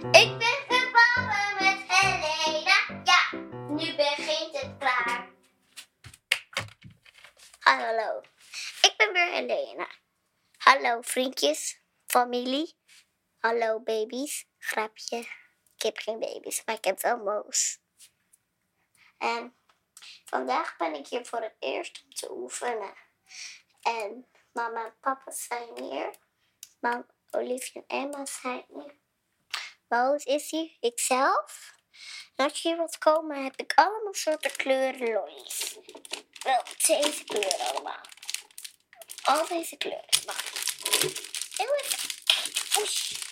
Ik ben gevallen met Helena. Ja, nu begint het klaar. Hallo, ik ben weer Helena. Hallo vriendjes, familie. Hallo baby's. Grapje. Ik heb geen baby's, maar ik heb wel moos. En vandaag ben ik hier voor het eerst om te oefenen. En mama en papa zijn hier. Mam, Olivia en Emma zijn hier. Moos is hier, ikzelf. En als je hier wilt komen, heb ik allemaal soorten kleuren lollies. Wel, deze kleuren allemaal. Al deze kleuren. Heel even. Oesh.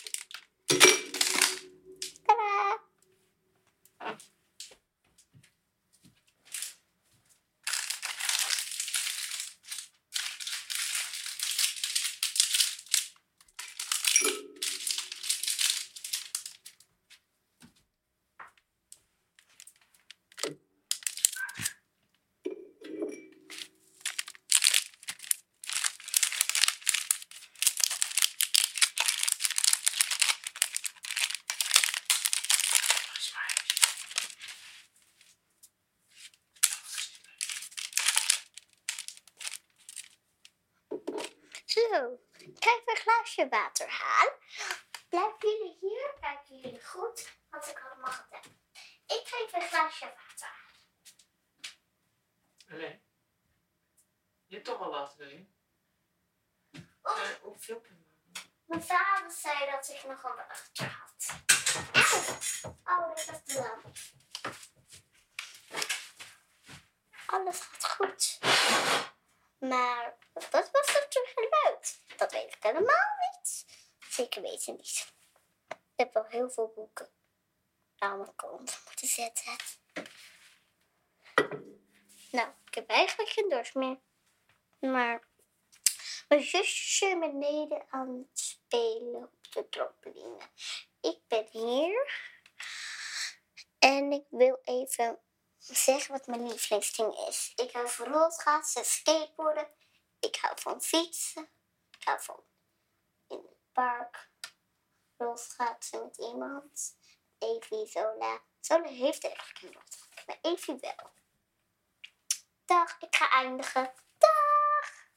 Zo, ik ga even een glaasje water halen. Blijven jullie hier? Kijken jullie goed? Want ik had het hebben. Ik ga even een glaasje water halen. Nee. Je hebt toch al water erin. Oh, Eh, hoeveel maken? mijn vader zei dat ik nog een water had. Oh, dat is de lamp. Alles gaat goed. Maar wat was toen geluid? Dat weet ik helemaal niet. Zeker weten niet. Ik heb wel heel veel boeken aan mijn kant moeten zetten. Nou, ik heb eigenlijk geen dorst meer. Maar mijn zusjes zijn beneden aan het spelen op de trampoline. Ik ben hier. En ik wil even zeggen wat mijn lievelingsding is. Ik hou van rolschaatsen, skateboarden. Ik hou van fietsen. Ik hou van in het park rolschaatsen met iemand. Evie, Zola. Zola heeft eigenlijk geen rolschaatsen, maar Evie wel. Dag, ik ga eindigen. Dag!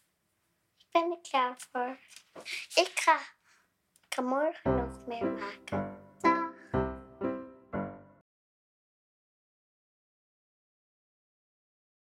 Ik ben er klaar voor. Ik ga, ik ga morgen nog meer maken.